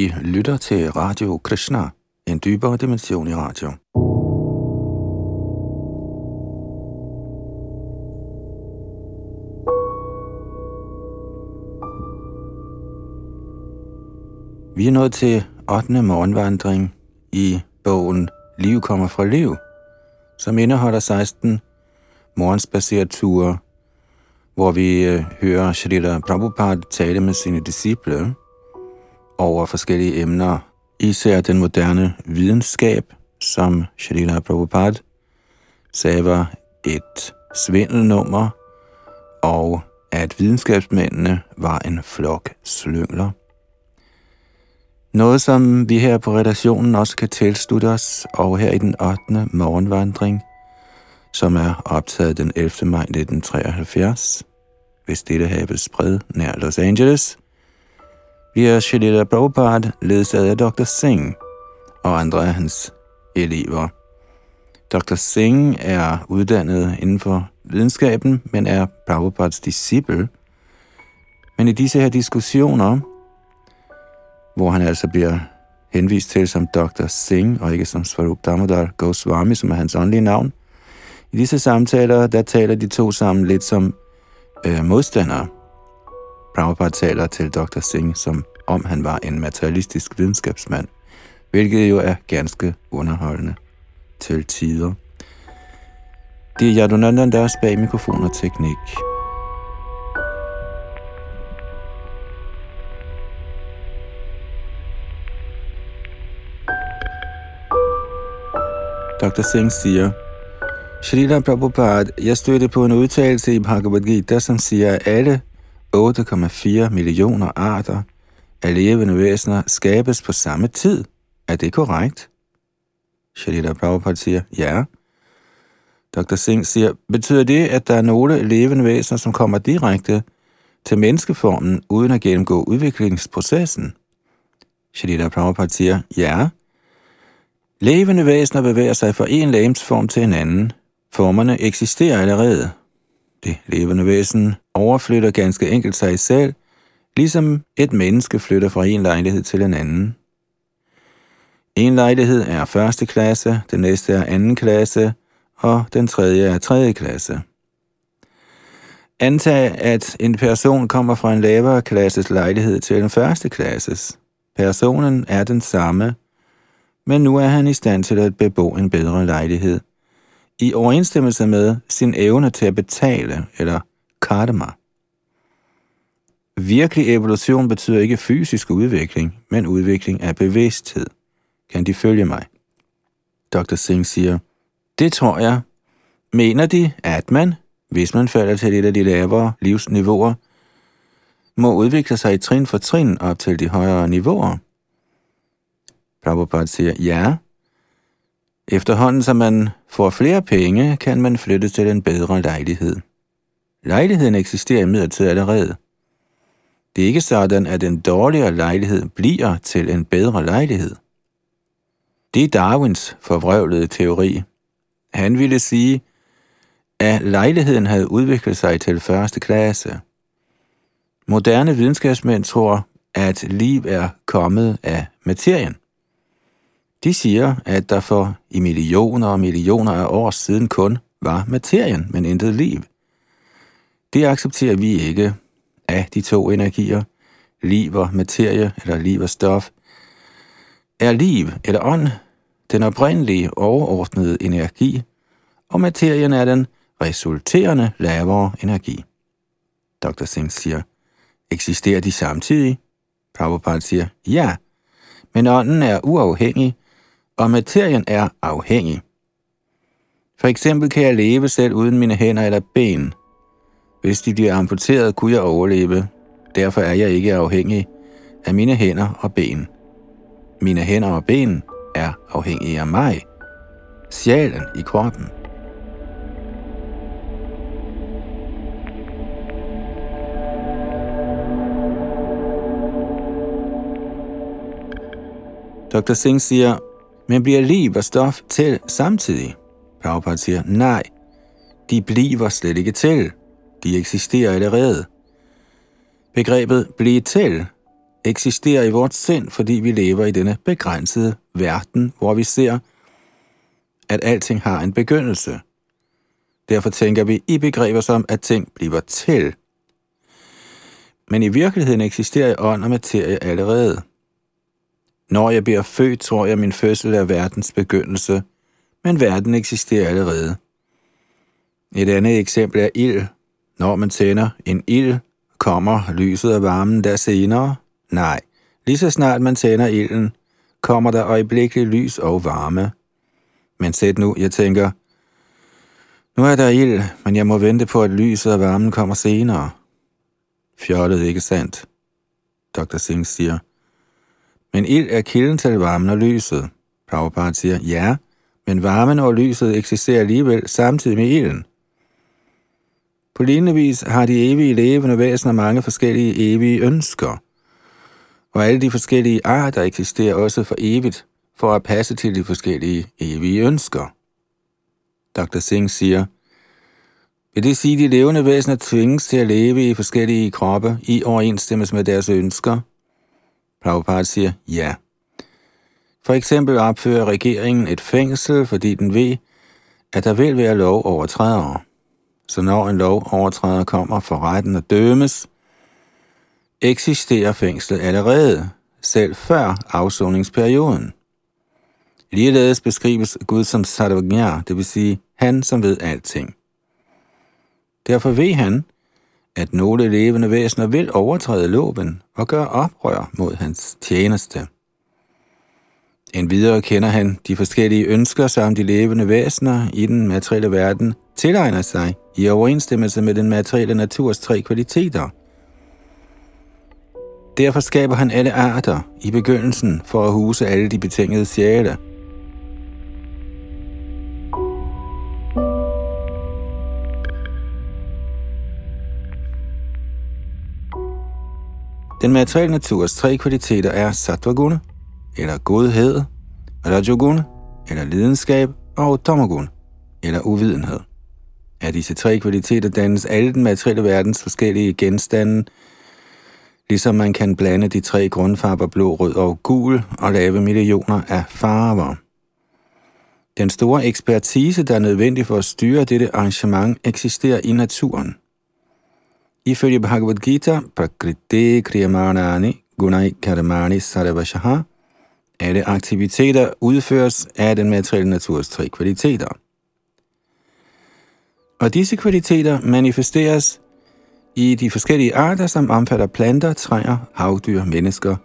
I lytter til Radio Krishna, en dybere dimension i radio. Vi er nået til 8. morgenvandring i bogen Liv kommer fra liv, som indeholder 16 morgensbaserede ture, hvor vi øh, hører Shrita Prabhupada tale med sine disciple over forskellige emner, især den moderne videnskab, som Shalila Prabhupada sagde var et svindelnummer, og at videnskabsmændene var en flok slyngler. Noget, som vi her på redaktionen også kan tilslutte os, og her i den 8. morgenvandring, som er optaget den 11. maj 1973, hvis dette have spredt nær Los Angeles, bliver Shalila Prabhupada ledsaget af Dr. Singh og andre af hans elever. Dr. Singh er uddannet inden for videnskaben, men er Prabhupads disciple. Men i disse her diskussioner hvor han altså bliver henvist til som Dr. Singh, og ikke som Svarup Damodar Goswami, som er hans åndelige navn. I disse samtaler, der taler de to sammen lidt som øh, modstandere. Prabhupada taler til Dr. Singh, som om han var en materialistisk videnskabsmand, hvilket jo er ganske underholdende til tider. Det er Yadunandan, deres bag mikrofon og teknik. Dr. Singh siger, Srila Prabhupada, jeg stødte på en udtalelse i Bhagavad Gita, som siger, at alle 8,4 millioner arter af levende væsener skabes på samme tid. Er det korrekt? Shalita Prabhupada siger, ja. Dr. Singh siger, betyder det, at der er nogle levende væsener, som kommer direkte til menneskeformen, uden at gennemgå udviklingsprocessen? Shalita Prabhupada siger, ja. Levende væsener bevæger sig fra en lægemsform til en anden. Formerne eksisterer allerede. Det levende væsen overflytter ganske enkelt sig selv, ligesom et menneske flytter fra en lejlighed til en anden. En lejlighed er første klasse, den næste er anden klasse, og den tredje er tredje klasse. Antag, at en person kommer fra en lavere klasses lejlighed til en første klasses. Personen er den samme, men nu er han i stand til at bebo en bedre lejlighed, i overensstemmelse med sin evne til at betale, eller karma. Virkelig evolution betyder ikke fysisk udvikling, men udvikling af bevidsthed. Kan de følge mig? Dr. Singh siger, det tror jeg. Mener de, at man, hvis man falder til et af de lavere livsniveauer, må udvikle sig i trin for trin op til de højere niveauer? Prabhupada siger, ja. Efterhånden som man får flere penge, kan man flytte til en bedre lejlighed. Lejligheden eksisterer imidlertid allerede. Det er ikke sådan, at en dårligere lejlighed bliver til en bedre lejlighed. Det er Darwins forvrøvlede teori. Han ville sige, at lejligheden havde udviklet sig til første klasse. Moderne videnskabsmænd tror, at liv er kommet af materien. De siger, at der for i millioner og millioner af år siden kun var materien, men intet liv. Det accepterer vi ikke af de to energier, liv og materie eller liv og stof. Er liv eller ånd den oprindelige overordnede energi, og materien er den resulterende lavere energi. Dr. Singh siger, eksisterer de samtidig? Prabhupada siger, ja, men ånden er uafhængig og materien er afhængig. For eksempel kan jeg leve selv uden mine hænder eller ben. Hvis de bliver amputeret, kunne jeg overleve. Derfor er jeg ikke afhængig af mine hænder og ben. Mine hænder og ben er afhængige af mig, sjælen i kroppen. Dr. Singh siger, men bliver liv og stof til samtidig? Prabhupada siger, nej, de bliver slet ikke til. De eksisterer allerede. Begrebet blive til eksisterer i vores sind, fordi vi lever i denne begrænsede verden, hvor vi ser, at alting har en begyndelse. Derfor tænker vi i begreber som, at ting bliver til. Men i virkeligheden eksisterer ånd og materie allerede. Når jeg bliver født, tror jeg, min fødsel er verdens begyndelse, men verden eksisterer allerede. Et andet eksempel er ild. Når man tænder en ild, kommer lyset og varmen der senere? Nej. Lige så snart man tænder ilden, kommer der øjeblikkeligt lys og varme. Men sæt nu, jeg tænker, nu er der ild, men jeg må vente på, at lyset og varmen kommer senere. Fjollet, ikke sandt? Dr. Singh siger. Men ild er kilden til varmen og lyset. Prabhupada siger, ja, men varmen og lyset eksisterer alligevel samtidig med ilden. På lignende vis har de evige levende væsener mange forskellige evige ønsker. Og alle de forskellige arter eksisterer også for evigt, for at passe til de forskellige evige ønsker. Dr. Singh siger, vil det sige, at de levende væsener tvinges til at leve i forskellige kroppe i overensstemmelse med deres ønsker? Prabhupada siger ja. For eksempel opfører regeringen et fængsel, fordi den ved, at der vil være lov overtrædere. Så når en lov overtræder kommer for retten og dømes, eksisterer fængslet allerede, selv før afsoningsperioden. Ligeledes beskrives Gud som Sarvagnya, det vil sige han, som ved alting. Derfor ved han, at nogle levende væsener vil overtræde loven og gøre oprør mod hans tjeneste. En videre kender han de forskellige ønsker, som de levende væsener i den materielle verden tilegner sig i overensstemmelse med den materielle naturs tre kvaliteter. Derfor skaber han alle arter i begyndelsen for at huse alle de betingede sjæle – Den materielle naturs tre kvaliteter er sattvaguna, eller godhed, rajoguna, eller lidenskab, og tamaguna, eller uvidenhed. Af disse tre kvaliteter dannes alle den materielle verdens forskellige genstande, ligesom man kan blande de tre grundfarver blå, rød og gul og lave millioner af farver. Den store ekspertise, der er nødvendig for at styre dette arrangement, eksisterer i naturen. Ifølge Bhagavad Gita, Prakriti Kriyamanani Gunai Karmani Sarvashaha, alle aktiviteter udføres af den materielle naturs tre kvaliteter. Og disse kvaliteter manifesteres i de forskellige arter, som omfatter planter, træer, havdyr, mennesker,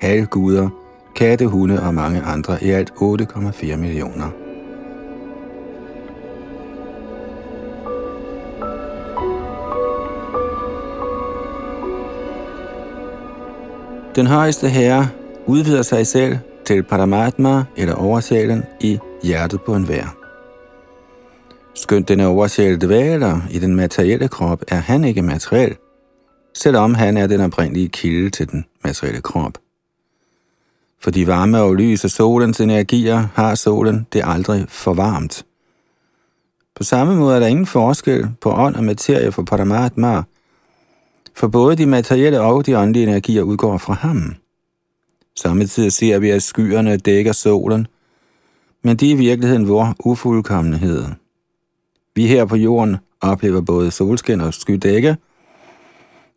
halvguder, katte, hunde og mange andre, i alt 8,4 millioner. Den højeste herre udvider sig selv til Paramatma eller oversjælen i hjertet på en vær. Skønt denne oversjæl dvæler i den materielle krop, er han ikke materiel, selvom han er den oprindelige kilde til den materielle krop. Fordi varme og lys og solens energier har solen det aldrig for varmt. På samme måde er der ingen forskel på ånd og materie for Paramatma, for både de materielle og de åndelige energier udgår fra ham. Samtidig ser vi, at skyerne dækker solen, men de er i virkeligheden vor ufuldkommenhed. Vi her på jorden oplever både solskin og skydække,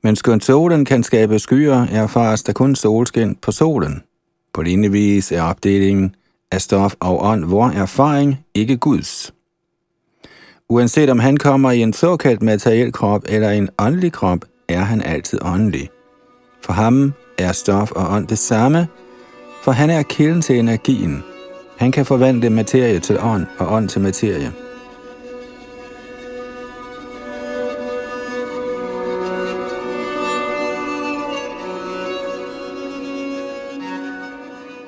men skønt solen kan skabe skyer, erfares der kun solskin på solen. På lignende vis er opdelingen af stof og ånd vor erfaring ikke Guds. Uanset om han kommer i en såkaldt materiel krop eller en åndelig krop, er han altid åndelig. For ham er stof og ånd det samme, for han er kilden til energien. Han kan forvandle materie til ånd og ånd til materie.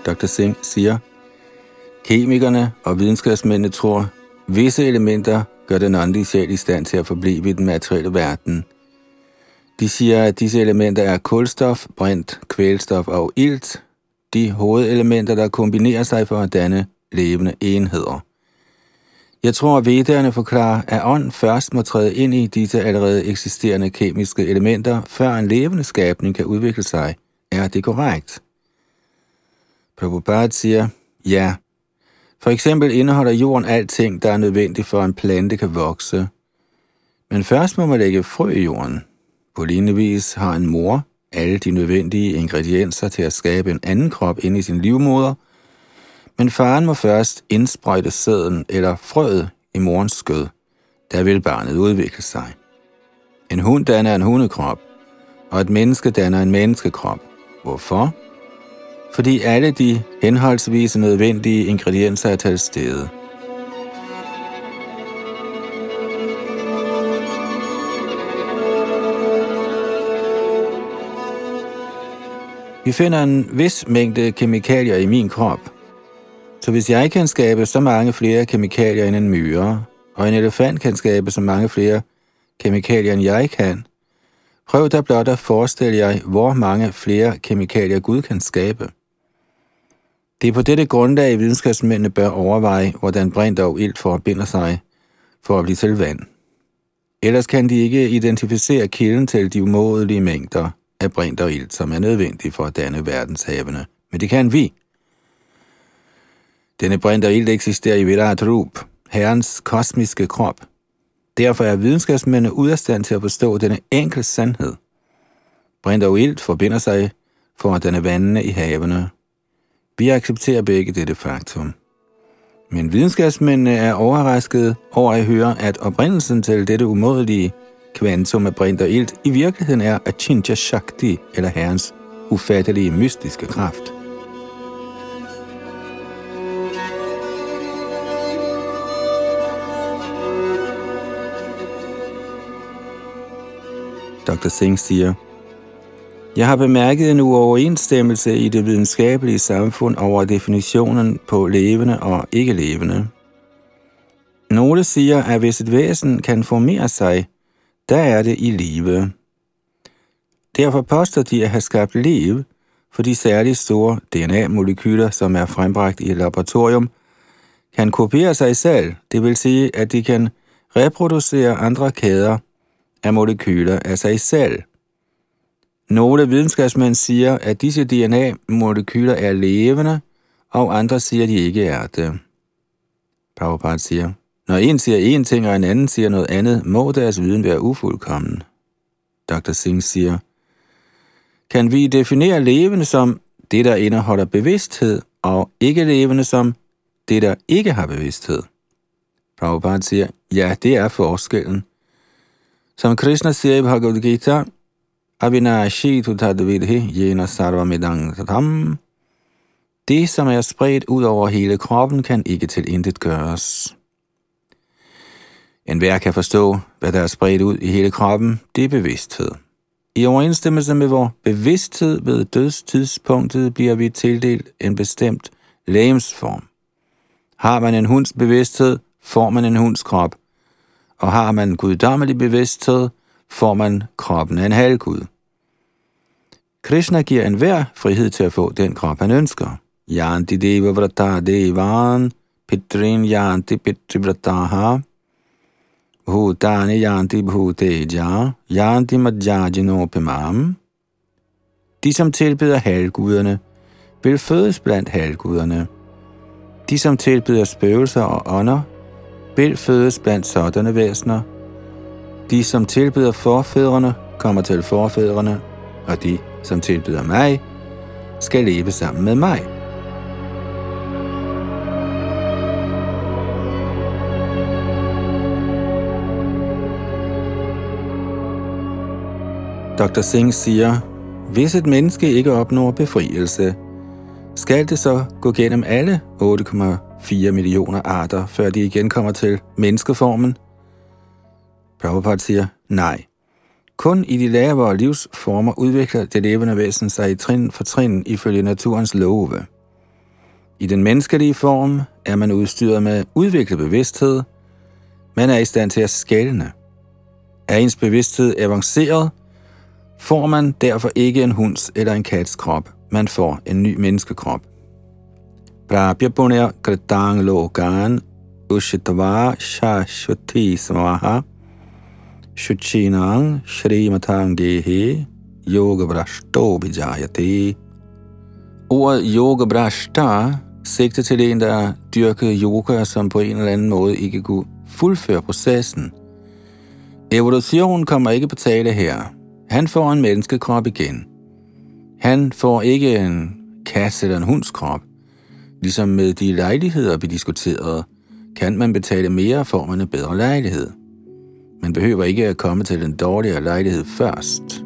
Dr. Singh siger, Kemikerne og videnskabsmændene tror, visse elementer gør den åndelige sjæl i stand til at forblive i den materielle verden – de siger, at disse elementer er kulstof, brint, kvælstof og ilt, de hovedelementer, der kombinerer sig for at danne levende enheder. Jeg tror, at vedderne forklarer, at ånd først må træde ind i disse allerede eksisterende kemiske elementer, før en levende skabning kan udvikle sig Er det korrekt? Prabhupada siger, ja. For eksempel indeholder jorden alting, der er nødvendigt for, at en plante kan vokse. Men først må man lægge frø i jorden. På lignende vis har en mor alle de nødvendige ingredienser til at skabe en anden krop ind i sin livmoder, men faren må først indsprøjte sæden eller frøet i morens skød. Der vil barnet udvikle sig. En hund danner en hundekrop, og et menneske danner en menneskekrop. Hvorfor? Fordi alle de henholdsvis nødvendige ingredienser er til stede. Vi finder en vis mængde kemikalier i min krop. Så hvis jeg kan skabe så mange flere kemikalier end en myre, og en elefant kan skabe så mange flere kemikalier end jeg kan, prøv da blot at forestille jer, hvor mange flere kemikalier Gud kan skabe. Det er på dette grundlag, videnskabsmændene bør overveje, hvordan brint og ilt forbinder sig for at blive til vand. Ellers kan de ikke identificere kilden til de umådelige mængder af brint og ilt, som er nødvendig for at danne verdenshavene. Men det kan vi. Denne brint og ilt eksisterer i Virat Rup, Herrens kosmiske krop. Derfor er videnskabsmændene ude af stand til at forstå denne enkel sandhed. Brint og ilt forbinder sig for at danne vandene i havene. Vi accepterer begge dette faktum. Men videnskabsmændene er overrasket over at høre, at oprindelsen til dette umådelige kvantum af brint og ilt i virkeligheden er Achintya Shakti, eller Herrens ufattelige mystiske kraft. Dr. Singh siger, Jeg har bemærket en uoverensstemmelse i det videnskabelige samfund over definitionen på levende og ikke levende. Nogle siger, at hvis et væsen kan formere sig, der er det i live. Derfor påstår de at have skabt liv, for de særligt store DNA-molekyler, som er frembragt i et laboratorium, kan kopiere sig selv, det vil sige, at de kan reproducere andre kæder af molekyler af sig selv. Nogle videnskabsmænd siger, at disse DNA-molekyler er levende, og andre siger, at de ikke er det. Prabhupada siger, når en siger én ting, og en anden siger noget andet, må deres viden være ufuldkommen. Dr. Singh siger, kan vi definere levende som det, der indeholder bevidsthed, og ikke levende som det, der ikke har bevidsthed? Prabhupada siger, ja, det er forskellen. Som Krishna siger i Bhagavad Gita, Avinashi tutadvidhi jena sarvamidang tatam. Det, som er spredt ud over hele kroppen, kan ikke til intet gøres. En hver kan forstå, hvad der er spredt ud i hele kroppen, det er bevidsthed. I overensstemmelse med vores bevidsthed ved dødstidspunktet bliver vi tildelt en bestemt lægemsform. Har man en hunds bevidsthed, får man en hunds krop – og har man guddommelig bevidsthed, får man kroppen af en halvgud. Krishna giver enhver frihed til at få den krop, han ønsker. Yanti deva vrata devan, pitrin yanti pitrivrataha, bhutani yanti bhuteja, yanti madjajino pimam. De, som tilbeder halvguderne, vil fødes blandt halvguderne. De, som tilbeder spøgelser og ånder, vil fødes blandt sådanne væsener. De, som tilbyder forfædrene, kommer til forfædrene, og de, som tilbyder mig, skal leve sammen med mig. Dr. Singh siger, hvis et menneske ikke opnår befrielse, skal det så gå gennem alle 8,4 millioner arter, før de igen kommer til menneskeformen? Prabhupada siger, nej. Kun i de lavere livsformer udvikler det levende væsen sig i trin for trin ifølge naturens love. I den menneskelige form er man udstyret med udviklet bevidsthed. Man er i stand til at skælne. Er ens bevidsthed avanceret, får man derfor ikke en hunds eller en kats krop man får en ny menneskekrop. Prabhya punya kritang lokan ushitva shashvati samaha shuchinang shrimatang gehe yoga brashto vijayate. Ordet yoga brashta sigter til en, der dyrkede yoga, som på en eller anden måde ikke kunne fuldføre processen. Evolution kommer ikke på tale her. Han får en menneskekrop igen. Han får ikke en kat eller en hunds krop. Ligesom med de lejligheder, vi diskuterede, kan man betale mere, får man en bedre lejlighed. Man behøver ikke at komme til den dårligere lejlighed først.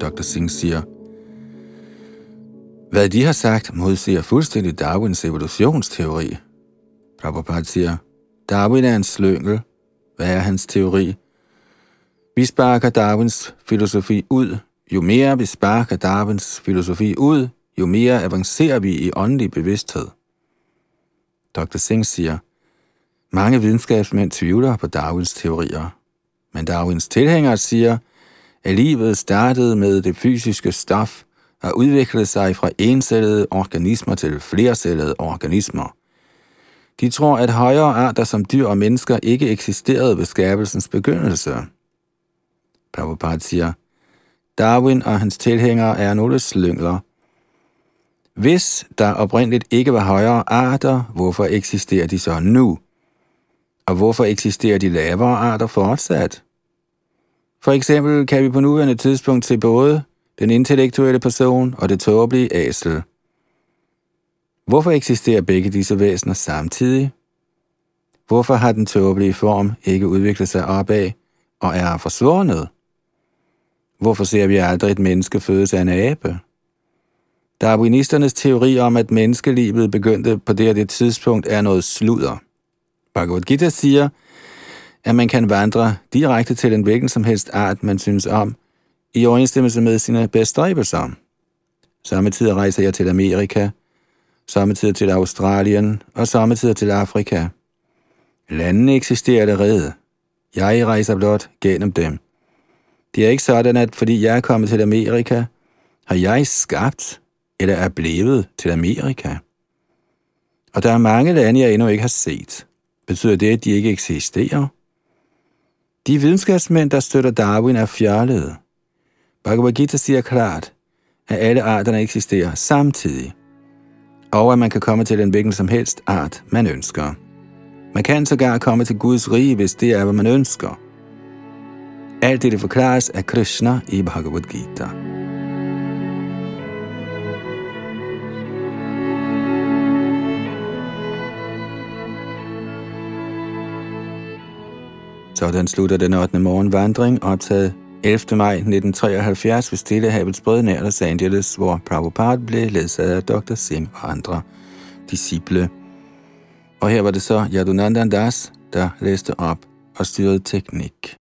Dr. Singh siger, hvad de har sagt modsiger fuldstændig Darwins evolutionsteori. Prabhupada siger, Darwin er en slyngel. Hvad er hans teori? Vi sparker Darwins filosofi ud. Jo mere vi sparker Darwins filosofi ud, jo mere avancerer vi i åndelig bevidsthed. Dr. Singh siger, mange videnskabsmænd tvivler på Darwins teorier, men Darwins tilhængere siger, at livet startede med det fysiske stof har udviklede sig fra encellede organismer til flercellede organismer. De tror, at højere arter som dyr og mennesker ikke eksisterede ved skabelsens begyndelse. Prabhupada siger, Darwin og hans tilhængere er nogle slyngler. Hvis der oprindeligt ikke var højere arter, hvorfor eksisterer de så nu? Og hvorfor eksisterer de lavere arter fortsat? For eksempel kan vi på nuværende tidspunkt se både den intellektuelle person og det tåbelige æsel. Hvorfor eksisterer begge disse væsener samtidig? Hvorfor har den tåbelige form ikke udviklet sig opad og er forsvundet? Hvorfor ser vi aldrig et menneske fødes af en abe? Darwinisternes teori om, at menneskelivet begyndte på det her det tidspunkt, er noget sludder. Bhagavad Gita siger, at man kan vandre direkte til en hvilken som helst art, man synes om, i overensstemmelse med sine bestræbelser. Samtidig rejser jeg til Amerika, samtidig til Australien og samtidig til Afrika. Landene eksisterer allerede. Jeg rejser blot gennem dem. Det er ikke sådan, at fordi jeg er kommet til Amerika, har jeg skabt eller er blevet til Amerika. Og der er mange lande, jeg endnu ikke har set. Betyder det, at de ikke eksisterer? De videnskabsmænd, der støtter Darwin, er fjollede. Bhagavad Gita siger klart, at alle arterne eksisterer samtidig, og at man kan komme til den hvilken som helst art, man ønsker. Man kan sågar komme til Guds rige, hvis det er, hvad man ønsker. Alt det forklares af Krishna i Bhagavad Gita. Sådan slutter den 8. morgenvandring, optaget 11. maj 1973 ved Stillehavets brød nær Los Angeles, hvor Prabhupada blev ledsaget af Dr. Singh og andre disciple. Og her var det så Yadunandan Das, der læste op og styrede teknik.